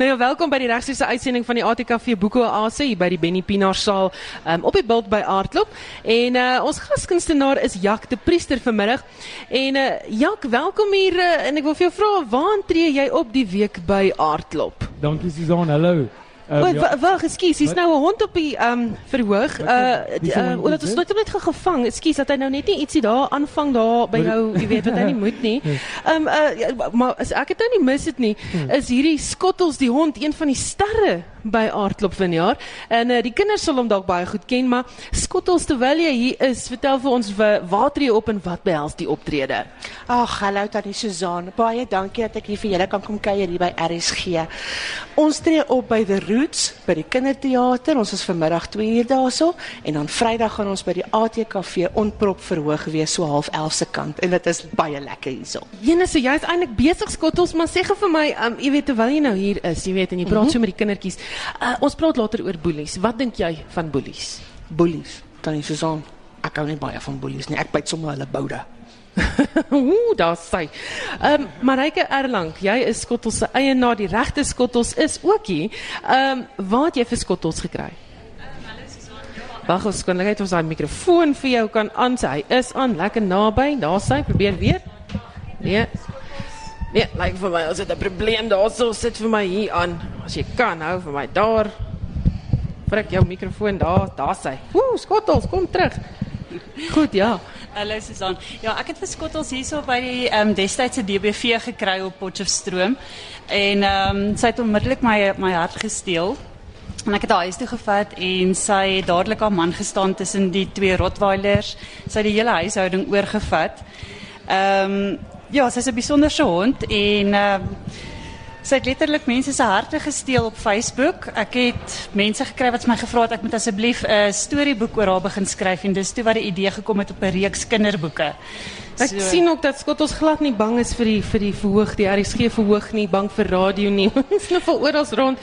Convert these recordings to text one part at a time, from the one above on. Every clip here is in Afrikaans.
Nou ja, welkom by die regstreekse uitsending van die ATKV Oase hier by die Benny Pinaar saal um, op die bult by Aardklop. En uh, ons gaskunstenaar is Jak de Priester vanmiddag. En uh, Jak, welkom hier uh, en ek wil vir jou vra, waar tree jy op die week by Aardklop? Dankie Susan, hallo. Um, ja. Wag, ekskuus, hier's nou 'n hond op die ehm um, verhoog. Uh, uh omdat ons nooit net gevang. Ekskuus dat hy nou net nie ietsie daar aanvang daar by jou, jy weet wat hy nie moet nie. Ehm um, uh, maar as ek dit nou nie mis het nie, hmm. is hierdie skottels die hond een van die sterre by Aardklop vanjaar. En uh, die kinders sal hom dalk baie goed ken, maar skottels terwyl jy hier is, vertel vir ons waar tree op en wat behels die optrede? Ag, hallo tannie Susan. Baie dankie dat ek hier vir julle kan kom kuier hier by RSG. Ons tree op by The Roots by die kinderteater. Ons is vanmiddag 2 uur daarso en dan Vrydag gaan ons by die ATKV ontprop verhoog wees so half 11 se kant en dit is baie lekker hierso. Jene, so jy is eintlik besig skottels, maar sê gou vir my, um, jy weet terwyl jy nou hier is, jy weet en jy praat mm -hmm. so met die kindertjies. Uh, ons praat later oor boelies. Wat dink jy van boelies? Boelies. Tannie Susan, ek hou nie baie van boelies nie. Ek byt sommer hulle boude. Ooh, daar sê. Ehm um, Marike Erlang, jy is Skottels se eienaar. Die regte Skottels is ook hier. Ehm um, waar het jy vir Skottels gekry? Wag, ons kan net ons daai mikrofoon vir jou kan aan sê. Hy is aan lekker naby. Daar sê, probeer weer. Nee. Nee, like vir my, as dit 'n probleem daarso sit vir my hier aan. As jy kan hou vir my daar. Vrek jou mikrofoon daar, daar sy. Woe, skottels, kom terug. Goed, ja. Hallo Susan. Ja, ek het vir skottels hierso by die ehm um, destydse DBV gekry op Potchefstroom. En ehm um, sy het onmiddellik my my hart gesteel. En ek het haar huis toe gevat en sy het dadelik haar man gestaan tussen die twee Rottweilers. Sy het die hele huishouding oorgevat. Ehm um, ja, sy is 'n besonderse hond en ehm uh, sy het letterlik mense se harte gesteel op Facebook. Ek het mense gekry wat my gevra het ek moet asseblief 'n storieboek oor haar begin skryf en dis toe wat die idee gekom het op 'n reeks kinderboeke. Ek so, sien ook dat Skottels glad nie bang is vir die vir die verhoog, die RSG verhoog nie, bang vir radio nie. Ons snuffel oral rond.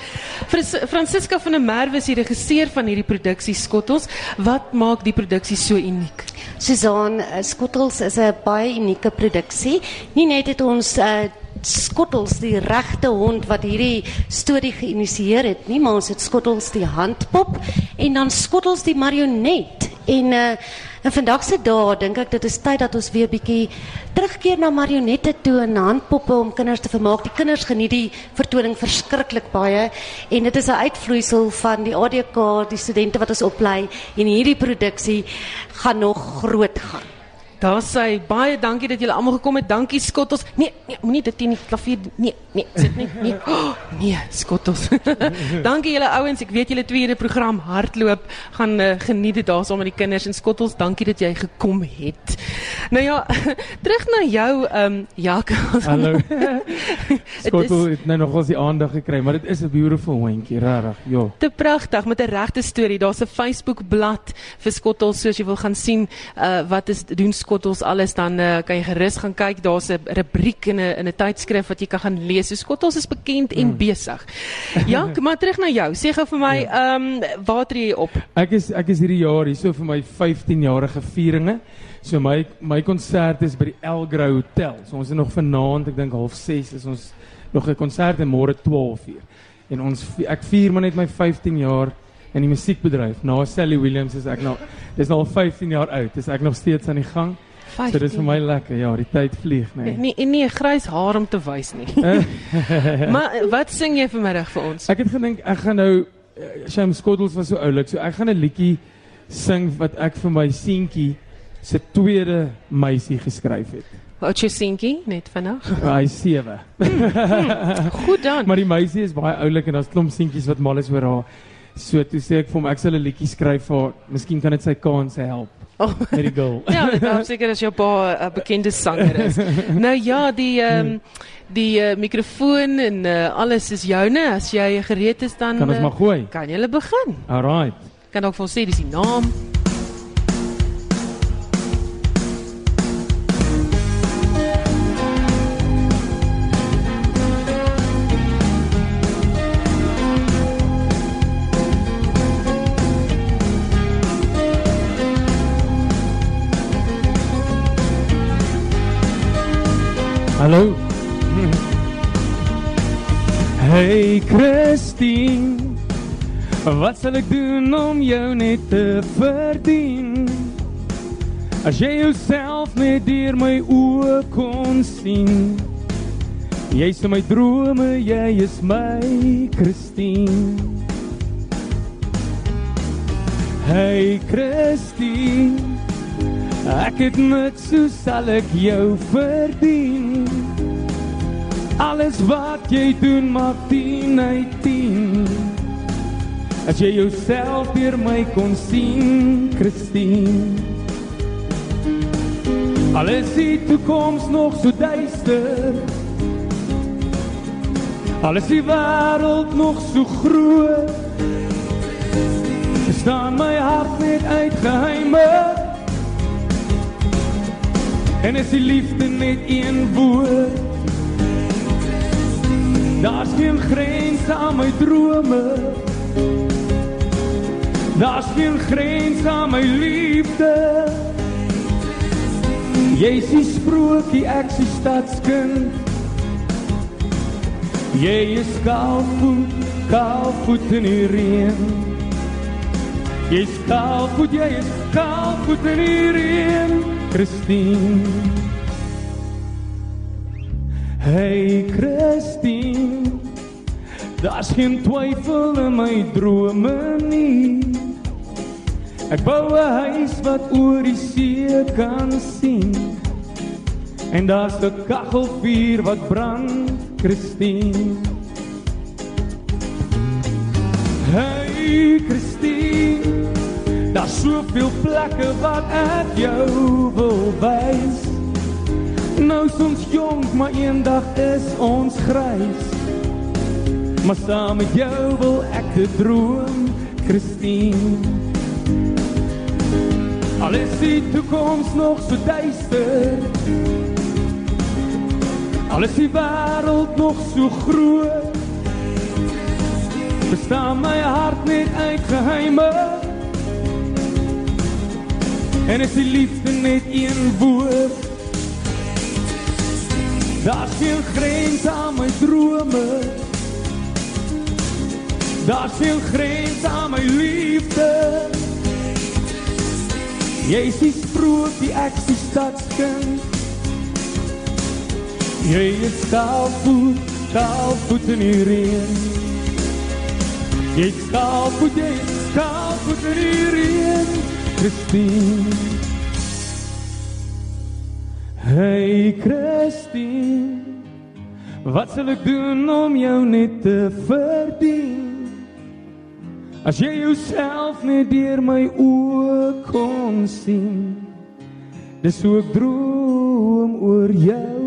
Francisca van der Merwe is die regisseur van hierdie produksie Skottels. Wat maak die produksie so uniek? Susan, uh, Skottels is 'n baie unieke produksie. Nie net het ons uh, Skottels die regte hond wat hierdie storie geïnisieer het nie, maar ons het Skottels die handpop en dan Skottels die marionet. En uh en vandag se dag dink ek dit is tyd dat ons weer bietjie terugkeer na marionette toe en handpoppe om kinders te vermaak. Die kinders geniet die vertoning verskriklik baie en dit is 'n uitvloeisel van die ADK, die studente wat ons oplei en hierdie produksie gaan nog groot gaan. Daar sê baie dankie dat julle almal gekom het. Dankie Skottels. Nee, nee, moenie dit teen die klavier. Nee, nee, sit nie. Nee. Oh, nee, Skottels. dankie julle ouens. Ek weet julle tweede program hardloop gaan uh, geniet dit daarsoom met die kinders en Skottels. Dankie dat jy gekom het. Nou ja, terug na jou ehm um, Jacques. Hallo. Skottel het nou nog ons die aandag gekry, maar dit is 'n beautiful hondjie, regtig. Ja. Te pragtig met 'n regte storie. Daar's 'n Facebook bladsy vir Skottels soos jy wil gaan sien uh, wat is doen skottels alles dan uh, kan jy gerus gaan kyk daar's 'n rubriek in 'n in 'n tydskrif wat jy kan gaan lees. So skottels is bekend en mm. besig. Ja, maar terug na jou. Sê gou vir my, ja. ehm ja. um, waar tree jy op? Ek is ek is hierdie jaar hier so vir my 15 jarige vieringe. So my my konsert is by die Elgrou Hotel. So ons is nog vanaand, ek dink half 6 is ons nog 'n konsert en môre 12 uur. En ons ek vier maar net my 15 jaar in die musiekbedryf. Na Sally Williams is ek nou dis nou al 15 jaar oud. Dis ek nog steeds aan die gang. 15. So dis vir my lekker. Ja, die tyd vlieg, nee. Nee, nee, nee grys haar om te wys nie. maar wat sing jy vanmiddag vir ons? Ek het gedink ek gaan nou Shame Skottels was so oulik. So ek gaan 'n liedjie sing wat ek vir my seentjie se tweede meisie geskryf het. Wat jy seentjie net vanaand? Hy sewe. Goed dan. Maar die meisie is baie oulik en daar's klomp seentjies wat mal is oor haar. So toe sê ek vir hom ek sal 'n liedjie skryf vir miskien kan dit sy kans help. Oh. Met die girl. ja, ek seker as jou pa 'n bekende sanger is. nou ja, die ehm um, die uh, mikrofoon en uh, alles is joune. As jy gereed is dan Kan ons uh, maar gooi. Kan jy begin? Alright. Kan ook vir ons sê dis die naam. Hallo. Hey Christine, wat sal ek doen om jou net te verdien? As jy jouself net deur my oë kon sien. Jy is my drome, jy is my Christine. Hey Christine, ek het niks so sal ek jou verdien. Alles wat jy doen maak 10 uit 10. As jy jouself deur my kon sien, Christine. Alles die toekoms nog so duister. Alles die wêreld nog so groot. Staan my hart net uit geheime. En is die liefde net een woord. Daar's geen grense aan my drome. Daar's geen grense aan my liefde. Jy is die sprokie, ek is die stadskind. Jy is kaalvoet, kaalvoet in die reën. Jy is kaalvoet, jy is kaalvoet in die reën, Christine. Hey Christine, daar's geen twyfel in my drome nie. Ek bou 'n huis wat oor die see kan sien. En daar's 'n kaggelvuur wat brand, Christine. Hey Christine, daar's soveel plekke wat ek jou wil wys. Nou is ons jonk, maar eendag is ons grys. Maar saam met jou wil ek te droom, Christine. Al is die toekoms nog so duister. Al is die wêreld nog so groot. Bestaan my hart net uit geheime. En is die liefde net een woord. Daar's geen grens aan my drome. Daar's geen grens aan my liefde. Jy is die sprokie, ek is die stadskind. Jy is kaalvoet, kaalvoet in die reën. Jy is kaalvoet, jy is kaalvoet in die reën, Christine. Hey Christine, wat sal ek doen om jou net te verdien? As jy jouself net deur my oë kon sien. Dis hoe ek droom oor jou,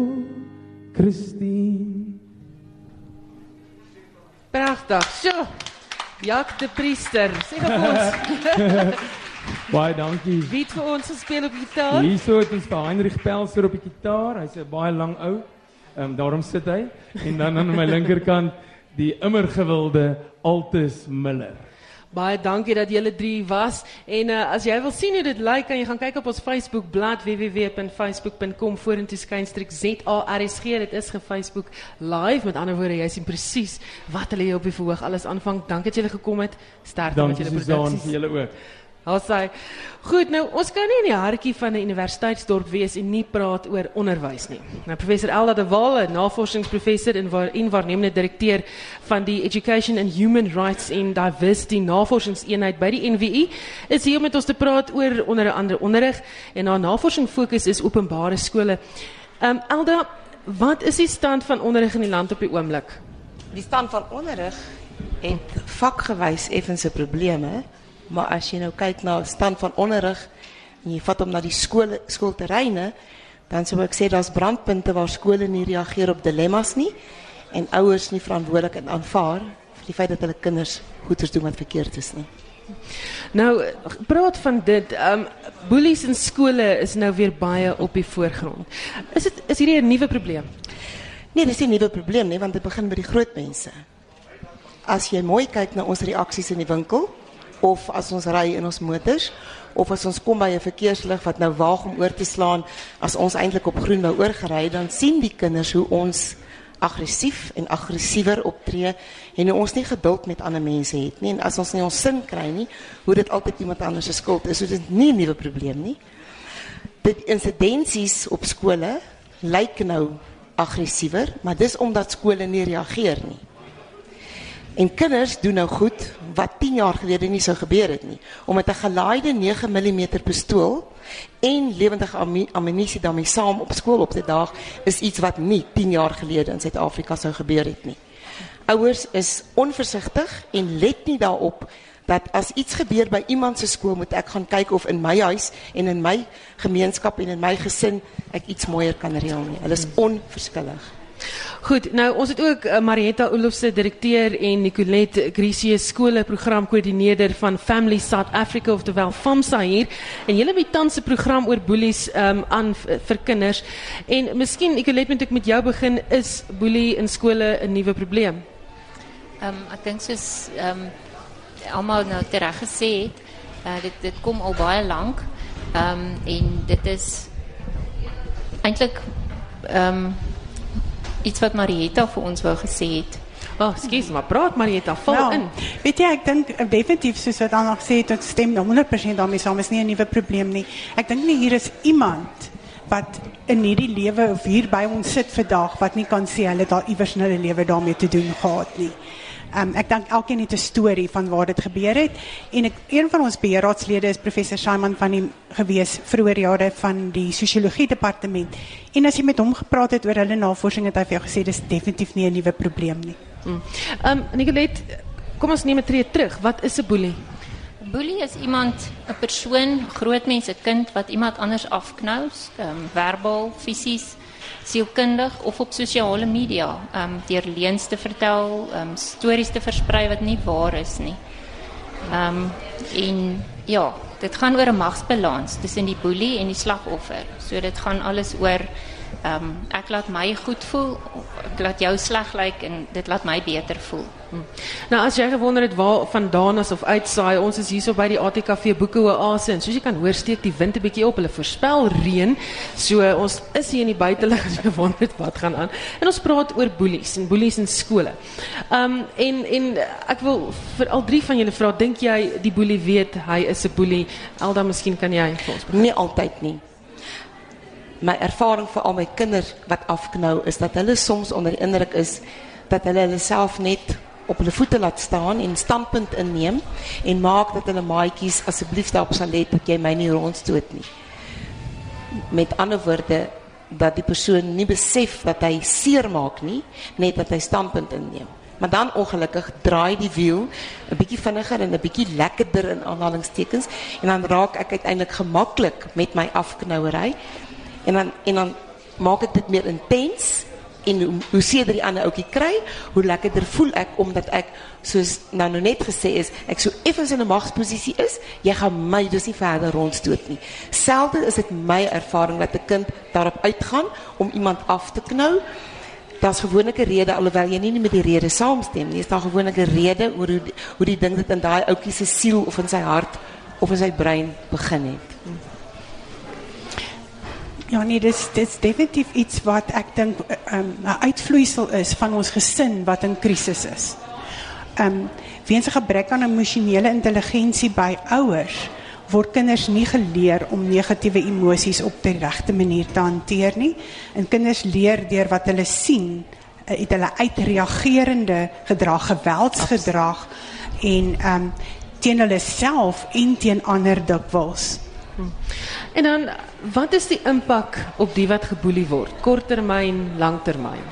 Christine. Pragtig. So. Jak de Priester. Sê vir ons, Baie dankie. wie het vir ons gespeel op gitaar? Hierso het ons vir Heinrich Pelser op die gitaar. Hy's 'n baie lang ou. Ehm um, daarom sit hy en dan aan my linkerkant die immer gewilde Altus Miller. Baie dankie dat julle drie was. En uh, as jy wil sien hoe dit lyk, kan jy gaan kyk op ons Facebook bladsy www.facebook.com vorentoe skynstreek ZARSG. Dit is ge-Facebook live. Met ander woorde, jy sien presies wat hulle hier op die verhoog alles aanvang. Dankie dat julle gekom het. Sterkte met Susan produksies. vir julle ook. Daar sê. Goed, nou ons kan nie in die hartjie van 'n universiteitsdorp wees en nie praat oor onderwys nie. Nou professor Elda de Waal, 'n navorsingsprofessor en waar en waarnemende direkteur van die Education and Human Rights and Diversity Navorsingseenheid by die NWI, is hier om met ons te praat oor onder andere onderrig en haar navorsing fokus is openbare skole. Ehm um, Elda, wat is die stand van onderrig in die land op die oomblik? Die stand van onderrig het vakgewys effens 'n probleem hè, maar as jy nou kyk na stand van onderrig en jy vat hom na die skole skoolterreine, dan sou ek sê daar's brandpunte waar skole nie reageer op dilemmas nie en ouers nie verantwoordelikheid aanvaar vir die feit dat hulle kinders goeders doen wat verkeerd is nie. Nou praat van dit, ehm um, boelies in skole is nou weer baie op die voorgrond. Is dit is hierdie 'n nuwe probleem? Nee, dis nie 'n nuwe probleem nie, want dit begin by die groot mense. As jy mooi kyk na ons reaksies in die winkel of as ons ry in ons motors of as ons kom by 'n verkeerslig wat nou waag om oor te slaan as ons eintlik op groen wou oorgery, dan sien die kinders hoe ons aggressief en aggressiewer optree en hoe ons nie geduld met ander mense het nie en as ons nie ons sin kry nie hoe dit altyd iemand anders se skuld is, so dit is nie 'n nuwe probleem nie. Dit insidensies op skole lyk nou aggressiewer, maar dis omdat skole nie reageer nie. En kinders doen nou goed wat 10 jaar gelede nie sou gebeur het nie. Om met 'n gelaaide 9 mm pistool en lewendige ammunisie daarmee saam op skool op te daag is iets wat nie 10 jaar gelede in Suid-Afrika sou gebeur het nie. Ouers is onversigtig en let nie daarop dat as iets gebeur by iemand se skool moet ek gaan kyk of in my huis en in my gemeenskap en in my gesin ek iets mooier kan reël nie. Hulle is onverskillig. Goed, nou ons het ook uh, Marietta Olofse direkteur en Nicolette Grisie skole programkoördineerder van Family South Africa of terwyl FAMSA hier en julle het tans 'n program oor boelies um, aan vir kinders en miskien Nicolette moet ek met jou begin is boelie in skole 'n nuwe probleem? Ehm um, ek dink soos ehm um, almal nou reg gesê het, uh, dit dit kom al baie lank. Ehm en dit is eintlik ehm iets wat Marietta vir ons wou gesê het. Oh, skus, maar praat Marietta, val nou, in. Weet jy, ek dink eh, definitief soos wat Anna gesê het, ek stem 100% daarmee saam, is nie 'n nuwe probleem nie. Ek dink nie hier is iemand wat in hierdie lewe of hier by ons sit vandag wat nie kan sê hulle het daar iewers in hulle lewe daarmee te doen gehad nie. Um, ek dink elkeen het 'n storie van waar dit gebeur het en ek een van ons beheerraadslede is professor Simon van die gewees vroeër jare van die sosiologie departement. En as jy met hom gepraat het oor hulle navorsing het hy vir jou gesê dis definitief nie 'n nuwe probleem nie. Ehm um, Nicolet, kom ons neem 'n tree terug. Wat is 'n boelie? Boelie is iemand, 'n persoon, groot mens, 'n kind wat iemand anders afknou, ehm um, verbaal, fisies sielkundig of op sosiale media um deur leuns te vertel, um stories te versprei wat nie waar is nie. Um en ja, dit gaan oor 'n magsbalans tussen die boelie en die slagoffer. So dit gaan alles oor ehm um, laat my goed voel, ek laat jou sleg lyk en dit laat my beter voel. Hmm. Nou as jy gewonder het waar vandaan as of uitsaai, ons is hierso by die ATKV Boeke Oase en soos jy kan hoor steek die wind 'n bietjie op. Hulle voorspel reën. So ons is hier in die buitelug as jy gewonder het wat gaan aan. En ons praat oor boelies en boelies in. Ehm um, en en ek wil vir al drie van julle vra, dink jy die boelie weet hy is 'n boelie? Elda, miskien kan jy vir ons begin. Nie altyd nie my ervaring vir al my kinders wat afknou is dat hulle soms onder is dat hulle self net op hulle voete laat staan en standpunt inneem en maak dat hulle maatjies asseblief daarop sal let dat jy my nie rondstoot nie. Met ander woorde dat die persoon nie besef dat hy seer maak nie, net dat hy standpunt inneem. Maar dan ongelukkig draai die wiel 'n bietjie vinniger en 'n bietjie lekkerder in aanhalingstekens en dan raak ek uiteindelik gemaklik met my afknouery en dan en dan maak ek dit meer intens en hoe, hoe seker die ander ouetjie kry, hoe lekkerder voel ek omdat ek soos nou, net gesê is, ek so effens in 'n magsposisie is, jy gaan my dus nie verder rondstoot nie. Selde is dit my ervaring dat 'n kind daarop uitgaan om iemand af te knou. Daar's gewoonlik 'n rede alhoewel jy nie met die rede saamstem nie. Is daar gewoonlik 'n rede oor hoe hoe die ding dit in daai ouetjie se siel of in sy hart of in sy brein begin het. Ja, nee, dit is, dit is definitief iets wat ik denk um, een uitvloeisel is van ons gezin wat een crisis is. Um, weens een gebrek aan emotionele intelligentie bij ouders word kinders nie geleer om negatiewe emosies op de regte manier te hanteer nie. En kinders leer deur wat hulle sien, eh, het hulle uitreagerende gedrag, geweldsgedrag en ehm um, teen hulle self en teen ander dikwels. En dan wat is die impak op die wat geboelie word? Korttermyn, langtermyn.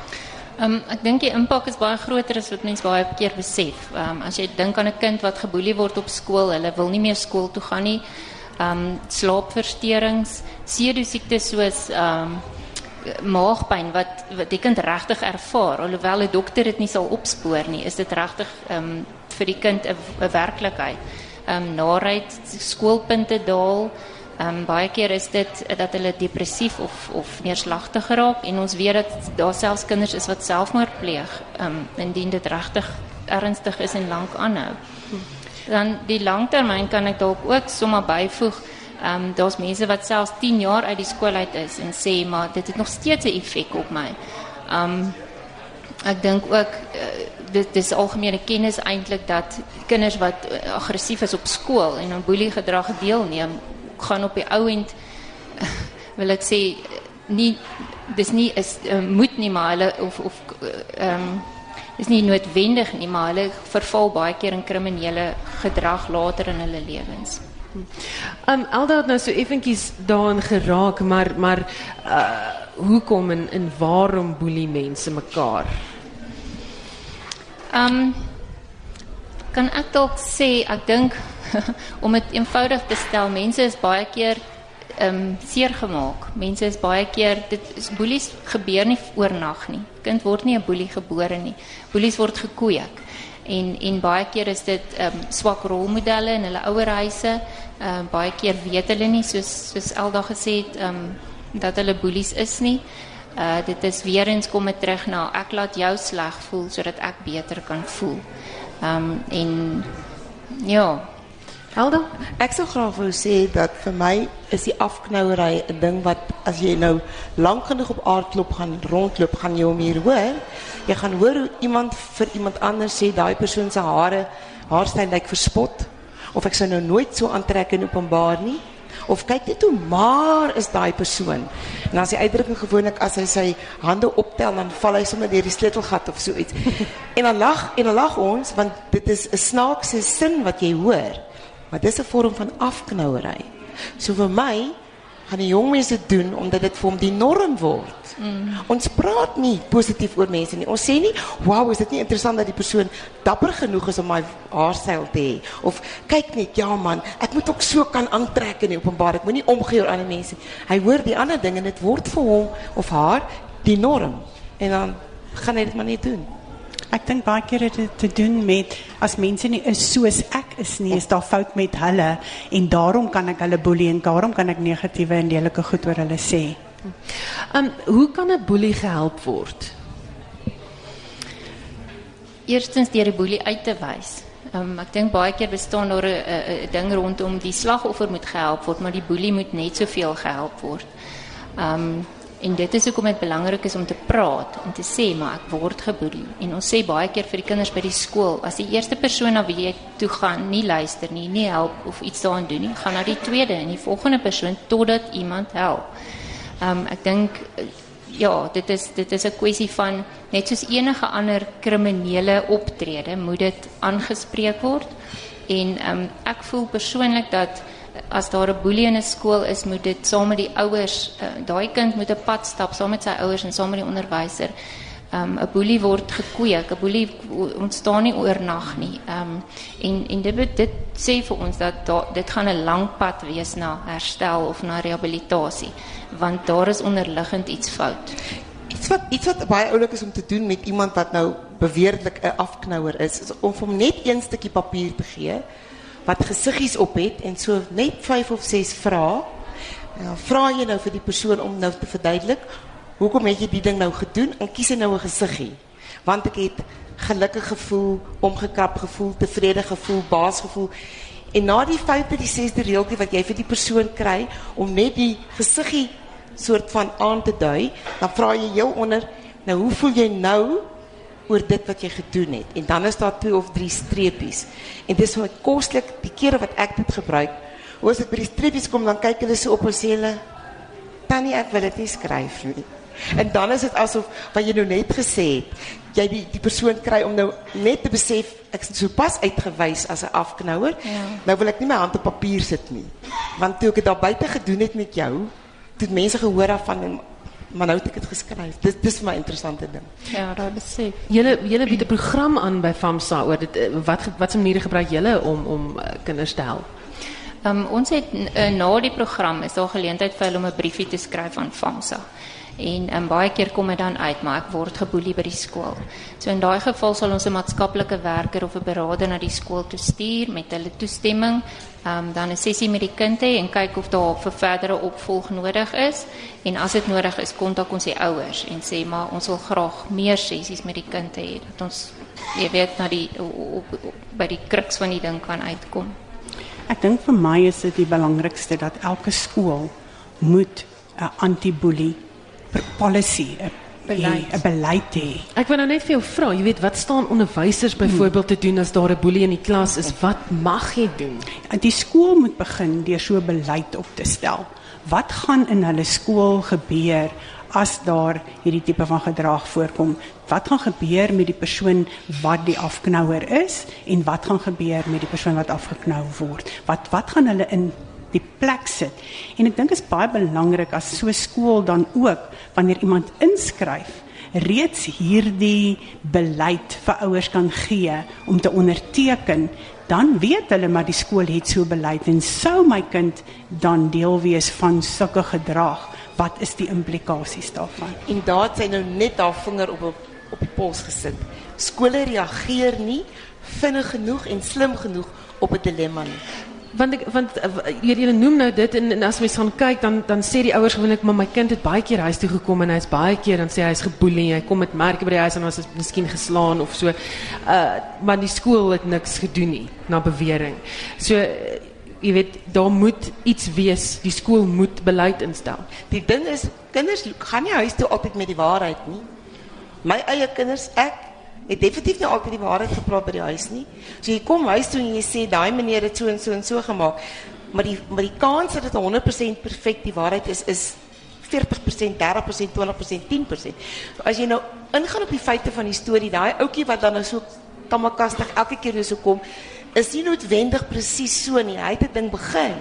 Ehm um, ek dink die impak is baie groter as wat mense baie keer besef. Ehm um, as jy dink aan 'n kind wat geboelie word op skool, hulle wil nie meer skool toe gaan nie. Ehm um, slaapversteurings, seedo siektes soos ehm um, maagpyn wat wat die kind regtig ervaar, alhoewel 'n dokter dit nie sal opspoor nie, is regtig ehm um, vir die kind 'n werklikheid. Ehm um, naait skoolpunte daal. Um, baie keer is dit dat hulle depressief of of neerslagtig geraak en ons weet dat daar selfs kinders is wat selfmoord pleeg um, indien dit regtig ernstig is en lank aanhou. Dan die langtermyn kan ek dalk ook sommer byvoeg. Ehm um, daar's mense wat selfs 10 jaar uit die skool uit is en sê maar dit het nog steeds 'n effek op my. Ehm um, Ek dink ook uh, dit dis algemene kennis eintlik dat kinders wat uh, aggressief is op skool en aan boelie gedrag deelneem, gaan op die ou end wil ek sê nie dis nie is uh, moet nie maar of of ehm is nie noodwendig nie, maar hulle verval baie keer in kriminele gedrag later in hulle lewens. Um Elda het nou so effentjies daarin geraak, maar maar uh hoekom en en waarom boelie mense mekaar? Um kan ek dalk sê ek dink om dit eenvoudig te stel, mense is baie keer um seer gemaak. Mense is baie keer dit is boelies gebeur nie oornag nie. Kind word nie 'n boelie gebore nie. Boelies word gekweek. En en baie keer is dit um swak rolmodelle in hulle ouerhuise. Um baie keer weet hulle nie soos soos Elda gesê het um dat hulle boelies is nie. Uh dit is weer eens kom dit terug na ek laat jou sleg voel sodat ek beter kan voel. Um en ja, Elda? Ek sou graag wou sê dat vir my is die afknouery 'n ding wat as jy nou lank genoeg op aardklop gaan rondloop, gaan jy hom hier hoor. Jy gaan hoor hoe iemand vir iemand anders sê daai persoon se hare haarstyl lyk verspot of ek sou nou nooit so aantrek in openbaar nie. Of kyk net hoe maar is daai persoon. En as die uitdrukking gewoonlik as hy sy hande optel dan val hy sommer deur die sleutelgat of so iets. en dan lag en dan lag ons want dit is 'n snaakse sin wat jy hoor. Maar dis 'n vorm van afknouery. So vir my gaan die jong mense doen omdat dit vir hom die norm word. Mm. Ons praat nie positief oor mense nie. Ons sê nie, "Wow, is dit nie interessant dat die persoon dapper genoeg is om my haarstyl te hê?" Of kyk net, "Ja man, ek moet ook so kan aantrek in die openbaar. Ek moenie omgee oor ander mense." Hy hoor die ander ding en dit word vir hom of haar die norm. En dan gaan hy dit maar net doen. Ek dink baie keer het dit te doen met as mense nie is soos ek is nie, is daar fout met hulle en daarom kan ek hulle boelie en daarom kan ek negatiewe en lelike goed oor hulle sê. Um hoe kan 'n boelie gehelp word? eerstens deur die boelie uit te wys. Um, ek dink baie keer bestaan daar 'n 'n ding rondom die slagoffer moet gehelp word, maar die boelie moet net soveel gehelp word. Um en dit is hoekom dit belangrik is om te praat en te sê maar ek word geboelie. En ons sê baie keer vir die kinders by die skool, as die eerste persoon na wie jy toe gaan nie luister nie, nie help of iets daaraan doen nie, gaan na die tweede en die volgende persoon totdat iemand help. Um ek dink ja, dit is dit is 'n kwessie van net soos enige ander kriminele optrede moet dit aangespreek word. En um, ek voel persoonlik dat as daar 'n boelie in 'n skool is, moet dit saam met die ouers, uh, daai kind moet 'n pad stap saam met sy ouers en saam met die onderwyser. Um 'n boelie word gekweek, 'n boelie ontstaan nie oornag nie. Um en en dit dit sê vir ons dat da, dit gaan 'n lang pad wees na herstel of na rehabilitasie, want daar is onderliggend iets fout. Iets wat iets wat baie oulik is om te doen met iemand wat nou beweerlik 'n afknouer is, is om hom net een stukkie papier te gee wat gesiggies op het en so net 5 of 6 vrae. En dan vra jy nou vir die persoon om nou te verduidelik hoekom het jy die ding nou gedoen en kies jy nou 'n gesiggie. Want ek het gelukkig gevoel, omgekrap gevoel, tevrede gevoel, baas gevoel. En na die vyfde die sesde reeltjie wat jy vir die persoon kry om net die gesiggie soort van aan te dui, dan vra jy jou onder, nou hoe voel jy nou oor dit wat jy gedoen het? En dan is daar twee of drie streepies. En dis my koslik die kere wat ek dit gebruik. Hoe as dit by die streepies kom, dan kyk hulle so op en sê hulle, "Tannie, ek wil dit nie skryf nie." En dan is dit asof wat jy nou net het, jy die die persoon kry om nou net te besef ek is so pas uitgewys as 'n afknouer. Ja. Nou wil ek nie my hand op papier nie. Want toe ek dit daar buite gedoen het met jou, toe het mense gehoor daarvan en maar nou het ek dit geskryf. Dis dis vir my 'n interessante ding. Ja, daar besef. Julle julle bied 'n program aan by FAMSA oor dit eh, wat wat se maniere gebruik julle om om uh, kinders te help? Um, ons het uh, na die program is daar geleentheid vir hulle om 'n briefie te skryf aan FAMSA. En um, baie keer kom dit dan uit, maar ek word geboelie by die skool. So in daai geval sal ons 'n maatskaplike werker of 'n beraader na die skool toe stuur met hulle toestemming, um, dan 'n sessie met die kind hê en kyk of daar vir verdere opvolg nodig is. En as dit nodig is, kontak ons die ouers en sê maar ons wil graag meer sessies met die kind hê dat ons jy weet na die op, op, op, by die kruks van die ding kan uitkom. Ek dink vir my is dit die belangrikste dat elke skool moet 'n anti-boelie pr- policy, 'n hê, 'n beleid hê. Ek wil nou net vir jou vra, jy weet wat staan onderwysers byvoorbeeld te doen as daar 'n boelie in die klas is? Wat mag jy doen? Die skool moet begin deur so 'n beleid op te stel. Wat gaan in hulle skool gebeur as daar hierdie tipe van gedrag voorkom? Wat gaan gebeur met die persoon wat die afknouer is en wat gaan gebeur met die persoon wat afgeknou word? Wat wat gaan hulle in die plek sit? En ek dink dit is baie belangrik as so skool dan ook wanneer iemand inskryf reeds hierdie beleid vir ouers kan gee om te onderteken dan weet hulle maar die skool het so beleid en sou my kind dan deel wees van sulke gedrag wat is die implikasies daarvan En daar sy nou net haar vinger op, op die pols gesit. Skole reageer nie vinnig genoeg en slim genoeg op 'n dilemma nie. Want ek want uh, julle julle noem nou dit en, en as mens gaan kyk dan dan sê die ouers gewoonlik maar my kind het baie keer huis toe gekom en hy's baie keer dan sê hy hy's geboelie, hy kom met merke by die huis en is miskien geslaan of so. Uh maar die skool het niks gedoen nie na bewering. So uh, jy weet daar moet iets wees, die skool moet beleid instel. Die ding is kinders gaan nie huis toe altyd met die waarheid nie. My eie kinders, ek het definitief nie altyd die waarheid gepraat by die huis nie. So jy kom huis toe en jy sê daai meneer het so en so en so gemaak. Maar die maar die kans dat dit 100% perfek die waarheid is is 40%, 30%, 20%, 10%. So as jy nou ingaan op die feite van die storie, daai ouetjie wat dan nou so kamakastig elke keer so kom, is nie noodwendig presies so nie. Hy het 'n ding begin.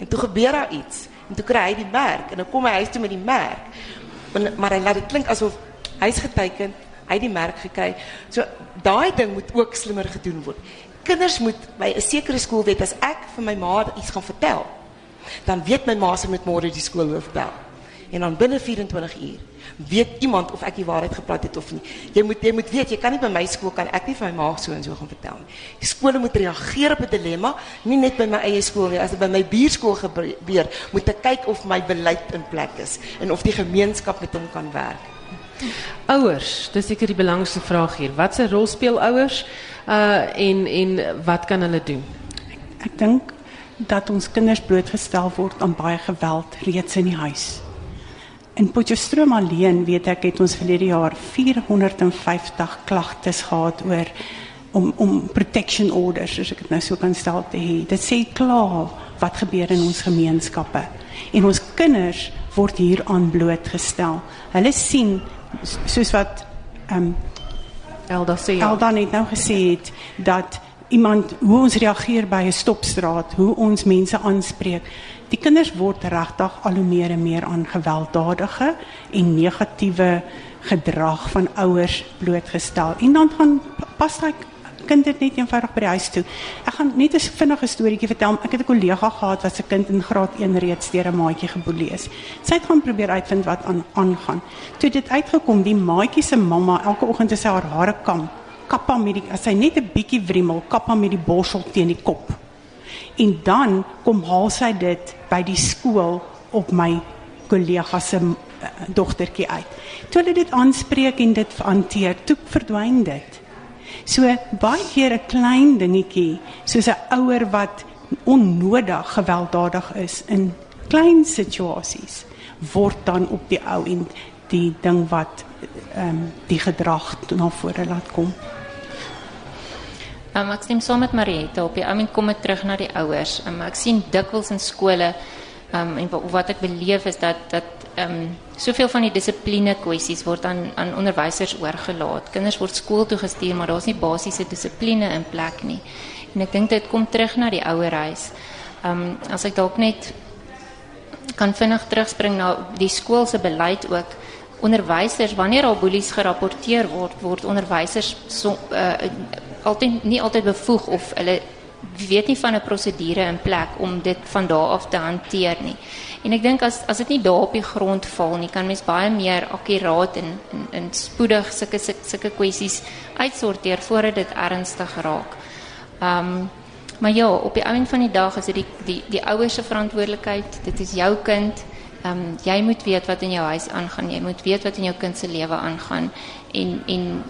En toe gebeur daar iets. En toe kry hy die merk en dan kom hy huis toe met die merk. Maar, maar hy laat dit klink asof hy's geteken, het die merk gekry. So daai ding moet ook slimmer gedoen word. Kinders moet by 'n sekere skool weet as ek vir my ma iets gaan vertel, dan weet my ma se met môre die skoolhoof bel. En dan binne 24 uur weet iemand of ek die waarheid gepraat het of nie. Jy moet jy moet weet, jy kan nie by my skool kan ek nie vir my ma so en so gaan vertel nie. Die skole moet reageer op 'n dilemma, nie net by my eie skool nie. As dit by my buurskool gebeur, moet ek kyk of my beleid in plek is en of die gemeenskap met hom kan werk. Ouers, dis seker die belangrikste vraag hier. Wat se rol speel ouers? Uh en en wat kan hulle doen? Ek dink dat ons kinders blootgestel word aan baie geweld reeds in die huis. In Potchefstroom alleen weet ek het ons verlede jaar 450 klagtes gehad oor om om protection orders, as ek dit nou so kan stel te hê. Dit sê klaar wat gebeur in ons gemeenskappe. En ons kinders word hieraan blootgestel. Hulle sien soos wat ehm um, Elda sê ja. Elda net nou gesê het dat iemand hoe ons reageer by 'n stopstraat, hoe ons mense aanspreek. Die kinders word regtig al hoe meer en meer aan gewelddadige en negatiewe gedrag van ouers blootgestel. En dan gaan pas hy kind dit net eenvoudig by die huis toe. Ek gaan net 'n vinnige storieetjie vertel. Ek het 'n kollega gehad wat se kind in graad 1 reeds deur 'n maatjie geboelie is. Sy het gaan probeer uitvind wat aan aangaan. Toe dit uitgekom, die maatjie se mamma elke oggend as sy haar hare kam, kap hom met die sy net 'n bietjie wrimmel, kap hom met die borsel teen die kop. En dan kom haal sy dit by die skool op my kollega se uh, dogtertjie uit. Toe hulle dit aanspreek en dit hanteer, toe verdwyn dit. So baie keer 'n klein dingetjie, soos 'n ouer wat onnodig gewelddadig is in klein situasies, word dan op die ou en die ding wat ehm um, die gedrag na vore laat kom. Um, ek stem saam met Mariette op die ou end kom dit terug na die ouers. Um, ek sien dikwels in skole um, en wat, wat ek beleef is dat dat um, soveel van die dissipline kwessies word aan aan onderwysers oorgelaat. Kinders word skool toe gestuur, maar daar's nie basiese dissipline in plek nie. En ek dink dit kom terug na die ouerhuis. Um as ek dalk net kan vinnig terugspring na die skool se beleid ook onderwysers wanneer al boelies gerapporteer word word onderwysers so, uh, altyd nie altyd bevoeg of hulle weet nie van 'n prosedure in plek om dit van daar af te hanteer nie. En ek dink as as dit nie daar op die grond val nie, kan mens baie meer akkuraat en en, en spoedig sulke sulke kwessies uitsorteer voordat dit ernstig raak. Um maar ja, op die einde van die dag is dit die die die ouers se verantwoordelikheid. Dit is jou kind. Um jy moet weet wat in jou huis aangaan. Jy moet weet wat in jou kind se lewe aangaan en en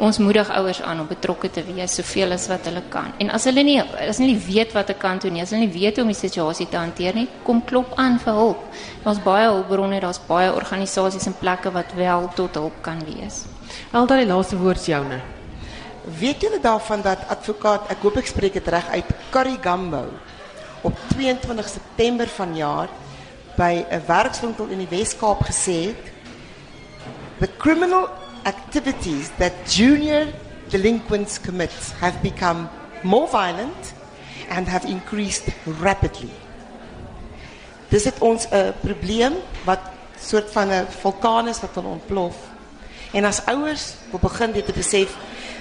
ons moedig ouers aan om betrokke te wees soveel as wat hulle kan. En as hulle nie as hulle nie weet wat 'n kant doen nie, as hulle nie weet hoe om die situasie te hanteer nie, kom klop aan vir hulp. Daar's baie hulpbronne, daar's baie organisasies en plekke wat wel tot hulp kan wees. Alda die laaste woord joune. Weet julle daarvan dat advokaat, ek hoop ek spreek dit reg uit, Curry Gambo op 22 September vanjaar by 'n werkswinkel in die Wes-Kaap gesê het the criminal activities that junior delinquents commit have become more violent and have increased rapidly. Dis het ons 'n probleem wat soort van 'n vulkaan is wat ontplof. En as ouers wil begin dit te besef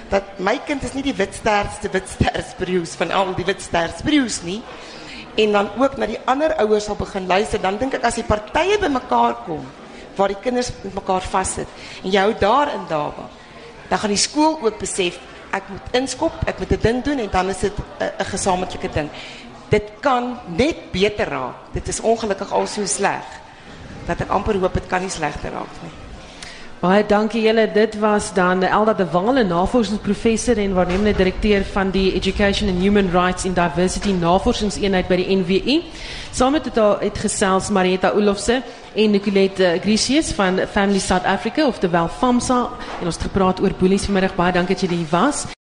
dat my kind is nie die witsterste witstersbroers van al die witstersbroers nie en dan ook na die ander ouers sal begin luister dan dink ek as die partye bymekaar kom waar die kinders met mekaar vassit. En jy hou daarin daarba dan gaan die skool ook besef ek moet inskop ek moet 'n ding doen en dan is dit 'n gesamentlike ding. Dit kan net beter raak. Dit is ongelukkig al so sleg dat ek amper hoop dit kan nie slegter raak nie Baie dankie julle. Dit was dan Elda de Waal, 'n navorsingsprofessor en waarnemende direkteur van die Education and Human Rights in Diversity Navorsingseenheid by die NWI. Saam met haar het gesels Marietta Olofse en Nicolette Grisius van Family South Africa of the Wel FAMSA en ons het gepraat oor boelies vanmiddag. Baie dankie dat julle hier was.